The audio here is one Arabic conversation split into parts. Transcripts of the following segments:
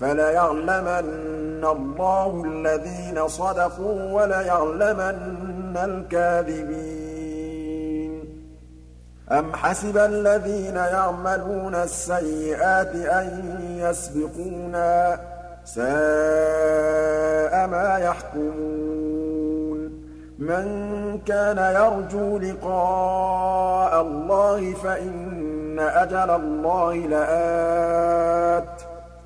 فَلَيَعْلَمَنَّ اللَّهُ الَّذِينَ صَدَقُوا وَلَيَعْلَمَنَّ الْكَاذِبِينَ. أَمْ حَسِبَ الَّذِينَ يَعْمَلُونَ السَّيِّئَاتِ أَن يَسْبِقُونَا ۚ سَاءَ مَا يَحْكُمُونَ؟ مَن كَانَ يَرْجُو لِقَاءَ اللَّهِ فَإِنَّ أَجَلَ اللَّهِ لَآتٍ.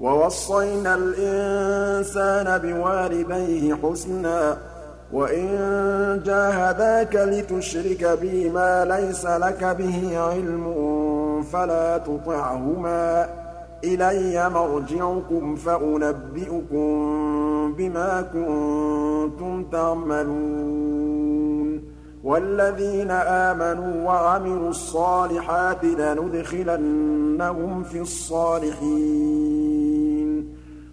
وَوَصَّيْنَا الْإِنسَانَ بِوَالِدَيْهِ حُسْنًا ۖ وَإِن جَاهَدَاكَ لِتُشْرِكَ بِي مَا لَيْسَ لَكَ بِهِ عِلْمٌ فَلَا تُطِعْهُمَا ۚ. إِلَيَّ مَرْجِعُكُمْ فَأُنَبِّئُكُم بِمَا كُنتُمْ تَعْمَلُونَ. وَالَّذِينَ آمَنُوا وَعَمِلُوا الصَّالِحَاتِ لَنُدْخِلَنَّهُمْ فِي الصَّالِحِينَ.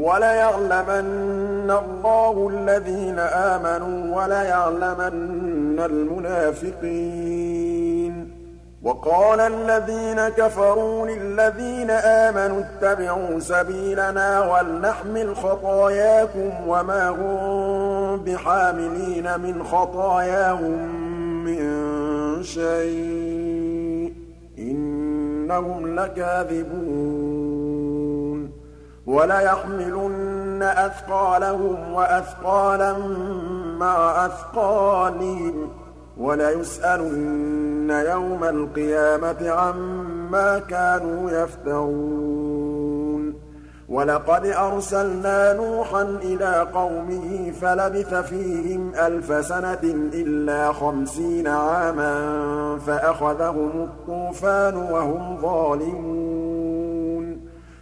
وَلَيَعْلَمَنَّ اللَّهُ الَّذِينَ آمَنُوا وَلَيَعْلَمَنَّ الْمُنَافِقِينَ. وَقَالَ الَّذِينَ كَفَرُوا لِلَّذِينَ آمَنُوا اتَّبِعُوا سَبِيلَنَا وَلْنَحْمِلْ خَطَايَاكُمْ وَمَا هُم بِحَامِلِينَ مِنْ خَطَايَاهُم مِّن شَيْءٍ ۖ. إِنَّهُمْ لَكَاذِبُونَ. وَلَيَحْمِلُنَّ أَثْقَالَهُمْ وَأَثْقَالًا مَّعَ أَثْقَالِهِمْ ۖ وَلَيُسْأَلُنَّ يَوْمَ الْقِيَامَةِ عَمَّا كَانُوا يَفْتَرُونَ وَلَقَدْ أَرْسَلْنَا نُوحًا إِلَىٰ قَوْمِهِ فَلَبِثَ فِيهِمْ أَلْفَ سَنَةٍ إِلَّا خَمْسِينَ عَامًا فَأَخَذَهُمُ الطُّوفَانُ وَهُمْ ظَالِمُونَ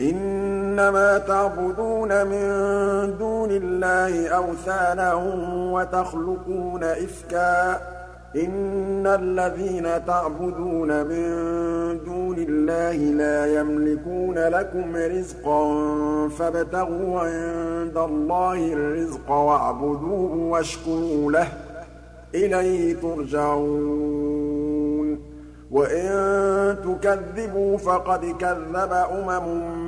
إِنَّمَا تَعْبُدُونَ مِن دُونِ اللَّهِ أَوْثَانًا وَتَخْلُقُونَ إِفْكًا ۚ. إِنَّ الَّذِينَ تَعْبُدُونَ مِن دُونِ اللَّهِ لَا يَمْلِكُونَ لَكُمْ رِزْقًا فَابْتَغُوا عِندَ اللَّهِ الرِّزْقَ وَاعْبُدُوهُ وَاشْكُرُوا لَهُ ۖ. إِلَيْهِ تُرْجَعُونَ. وَإِن تُكَذِّبُوا فَقَدْ كَذَّبَ أُمَمٌ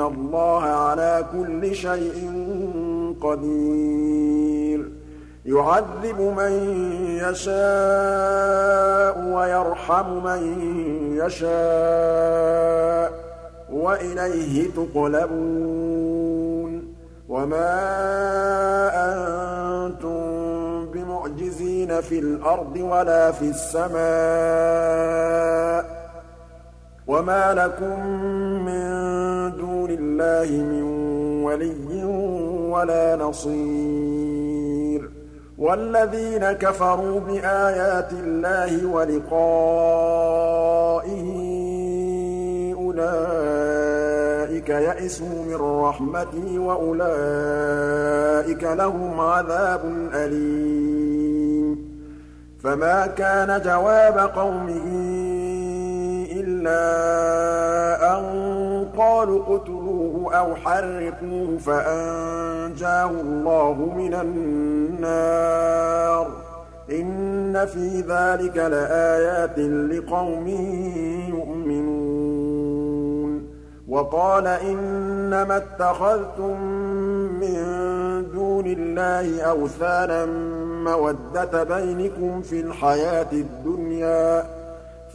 اللَّهَ عَلَىٰ كُلِّ شَيْءٍ قَدِيرٌ. يُعَذِّبُ مَن يَشَاءُ وَيَرْحَمُ مَن يَشَاءُ ۖ وَإِلَيْهِ تُقْلَبُونَ. وَمَا أَنتُم بِمُعْجِزِينَ فِي الْأَرْضِ وَلَا فِي السَّمَاءِ ۖ. وَمَا لَكُم مِّن اللَّهِ مِن وَلِيٍّ وَلَا نَصِيرٍ. وَالَّذِينَ كَفَرُوا بِآيَاتِ اللَّهِ وَلِقَائِهِ أُولَٰئِكَ يَئِسُوا مِن رَّحْمَتِي وَأُولَٰئِكَ لَهُمْ عَذَابٌ أَلِيمٌ. فَمَا كَانَ جَوَابَ قَوْمِهِ إِلَّا أَن قَالُوا أَوْ حَرِّقُوهُ فَأَنجَاهُ اللَّهُ مِنَ النَّارِ ۚ. إِنَّ فِي ذَٰلِكَ لَآيَاتٍ لِّقَوْمٍ يُؤْمِنُونَ. وَقَالَ إِنَّمَا اتَّخَذْتُم مِّن دُونِ اللَّهِ أَوْثَانًا مَّوَدَّةَ بَيْنِكُمْ فِي الْحَيَاةِ الدُّنْيَا.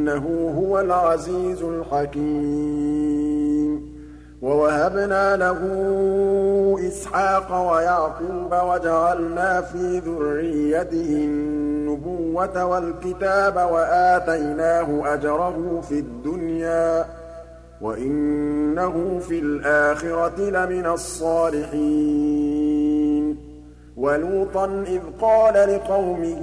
إِنَّهُ هُوَ الْعَزِيزُ الْحَكِيمُ. وَوَهَبْنَا لَهُ إِسْحَاقَ وَيَعْقُوبَ وَجَعَلْنَا فِي ذُرِّيَّتِهِ النُّبُوَّةَ وَالْكِتَابَ وَآتَيْنَاهُ أَجْرَهُ فِي الدُّنْيَا ۖ. وَإِنَّهُ فِي الْآخِرَةِ لَمِنَ الصَّالِحِينَ. وَلُوطًا إِذْ قَالَ لِقَوْمِهِ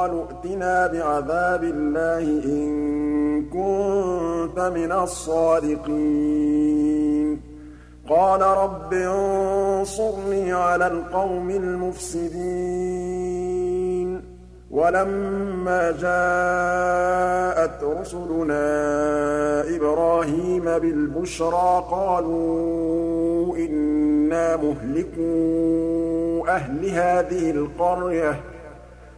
قَالُوا ائْتِنَا بِعَذَابِ اللَّهِ إِن كُنتَ مِنَ الصَّادِقِينَ. قَالَ رَبِّ انصُرْنِي عَلَى الْقَوْمِ الْمُفْسِدِينَ. وَلَمَّا جَاءَتْ رُسُلُنَا إِبْرَاهِيمَ بِالْبُشْرَىٰ قَالُوا إِنَّا مُهْلِكُو أَهْلِ هَٰذِهِ الْقَرْيَةِ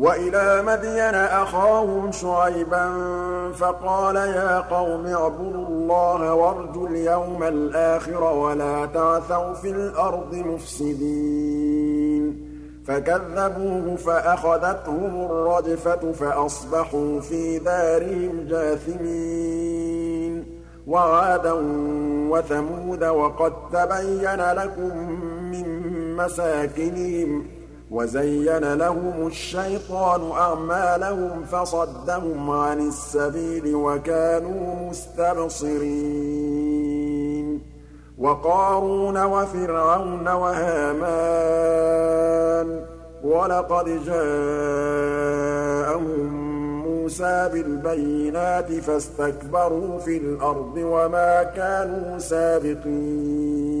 وَإِلَىٰ مَدْيَنَ أَخَاهُمْ شُعَيْبًا فَقَالَ يَا قَوْمِ اعْبُدُوا اللَّهَ وَارْجُوا الْيَوْمَ الْآخِرَ وَلَا تَعْثَوْا فِي الْأَرْضِ مُفْسِدِينَ. فَكَذَّبُوهُ فَأَخَذَتْهُمُ الرَّجْفَةُ فَأَصْبَحُوا فِي دَارِهِمْ جَاثِمِينَ. وَعَادًا وَثَمُودَ وَقَد تَّبَيَّنَ لَكُم مِّن مَّسَاكِنِهِمْ وَزَيَّنَ لَهُمُ الشَّيْطَانُ أَعْمَالَهُمْ فَصَدَّهُمْ عَنِ السَّبِيلِ وَكَانُوا مُسْتَبْصِرِينَ وَقَارُونَ وَفِرْعَوْنَ وَهَامَانَ وَلَقَدْ جَاءَهُم مُوسَىٰ بِالْبَيِّنَاتِ فَاسْتَكْبَرُوا فِي الْأَرْضِ وَمَا كَانُوا سَابِقِينَ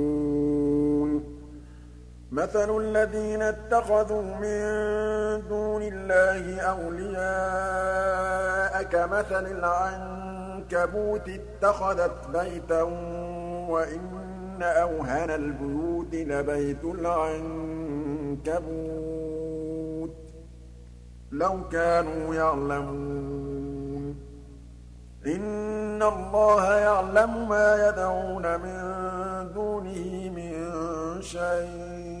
مَثَلُ الَّذِينَ اتَّخَذُوا مِن دُونِ اللَّهِ أَوْلِيَاءَ كَمَثَلِ الْعَنكَبُوتِ اتَّخَذَتْ بَيْتًا وَإِنَّ أَوْهَنَ الْبُيُوتِ لَبَيْتُ الْعَنكَبُوتِ ۖ لَوْ كَانُوا يَعْلَمُونَ. إِنَّ اللَّهَ يَعْلَمُ مَا يَدْعُونَ مِن دُونِهِ مِن شَيْءٍ ۚ.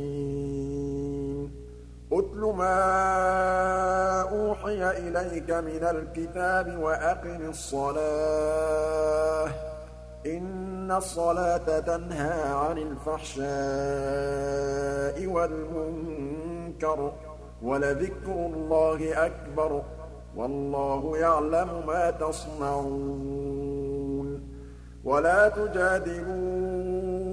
اتْلُ مَا أُوحِيَ إِلَيْكَ مِنَ الْكِتَابِ وَأَقِمِ الصَّلَاةَ ۖ. إِنَّ الصَّلَاةَ تَنْهَىٰ عَنِ الْفَحْشَاءِ وَالْمُنكَرِ ۗ وَلَذِكْرُ اللَّهِ أَكْبَرُ ۗ وَاللَّهُ يَعْلَمُ مَا تَصْنَعُونَ. وَلَا تُجَادِلُوا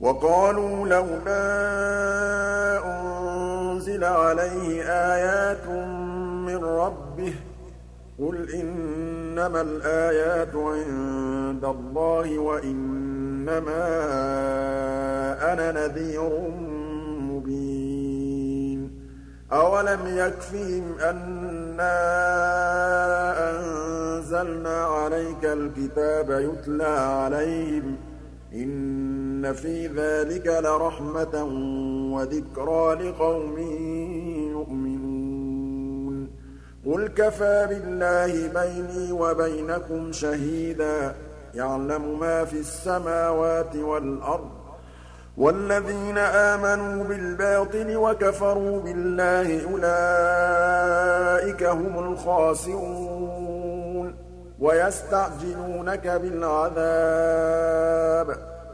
وَقَالُوا لَوْلَا أُنزِلَ عَلَيْهِ آيَاتٌ مِّن رَّبِّهِ ۖ قُلْ إِنَّمَا الْآيَاتُ عِندَ اللَّهِ وَإِنَّمَا أَنَا نَذِيرٌ مُّبِينٌ أَوَلَمْ يَكْفِهِمْ أَنَّا أَنزَلْنَا عَلَيْكَ الْكِتَابَ يُتْلَىٰ عَلَيْهِمْ ۚ إِنَّ فِي ذَٰلِكَ لَرَحْمَةً وَذِكْرَىٰ لِقَوْمٍ يُؤْمِنُونَ قُلْ كَفَىٰ بِاللَّهِ بَيْنِي وَبَيْنَكُمْ شَهِيدًا يَعْلَمُ مَا فِي السَّمَاوَاتِ وَالْأَرْضِ ۗ وَالَّذِينَ آمَنُوا بِالْبَاطِلِ وَكَفَرُوا بِاللَّهِ أُولَٰئِكَ هُمُ الْخَاسِرُونَ وَيَسْتَعْجِلُونَكَ بِالْعَذَابِ ۚ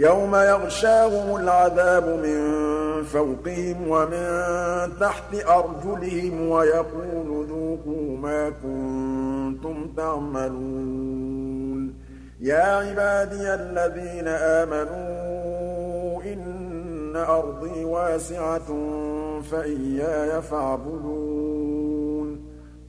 يَوْمَ يَغْشَاهُمُ الْعَذَابُ مِن فَوْقِهِمْ وَمِن تَحْتِ أَرْجُلِهِمْ وَيَقُولُ ذُوقُوا مَا كُنتُمْ تَعْمَلُونَ. يَا عِبَادِيَ الَّذِينَ آمَنُوا إِنَّ أَرْضِي وَاسِعَةٌ فَإِيَّايَ فَاعْبُدُونِ.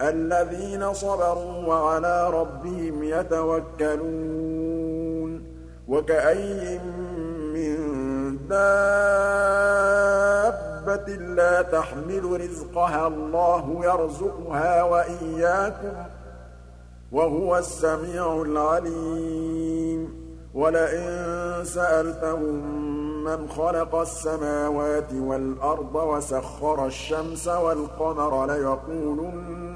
الَّذِينَ صَبَرُوا وَعَلَىٰ رَبِّهِمْ يَتَوَكَّلُونَ وَكَأَيِّن مِّن دَابَّةٍ لَّا تَحْمِلُ رِزْقَهَا اللَّهُ يَرْزُقُهَا وَإِيَّاكُمْ ۚ وَهُوَ السَّمِيعُ الْعَلِيمُ وَلَئِن سَأَلْتَهُم مَّنْ خَلَقَ السَّمَاوَاتِ وَالْأَرْضَ وَسَخَّرَ الشَّمْسَ وَالْقَمَرَ لَيَقُولُنَّ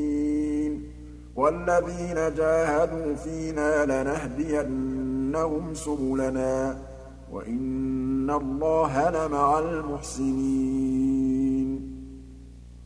وَالَّذِينَ جَاهَدُوا فِينَا لَنَهْدِيَنَّهُمْ سُبُلَنَا ۚ وَإِنَّ اللَّهَ لَمَعَ الْمُحْسِنِينَ.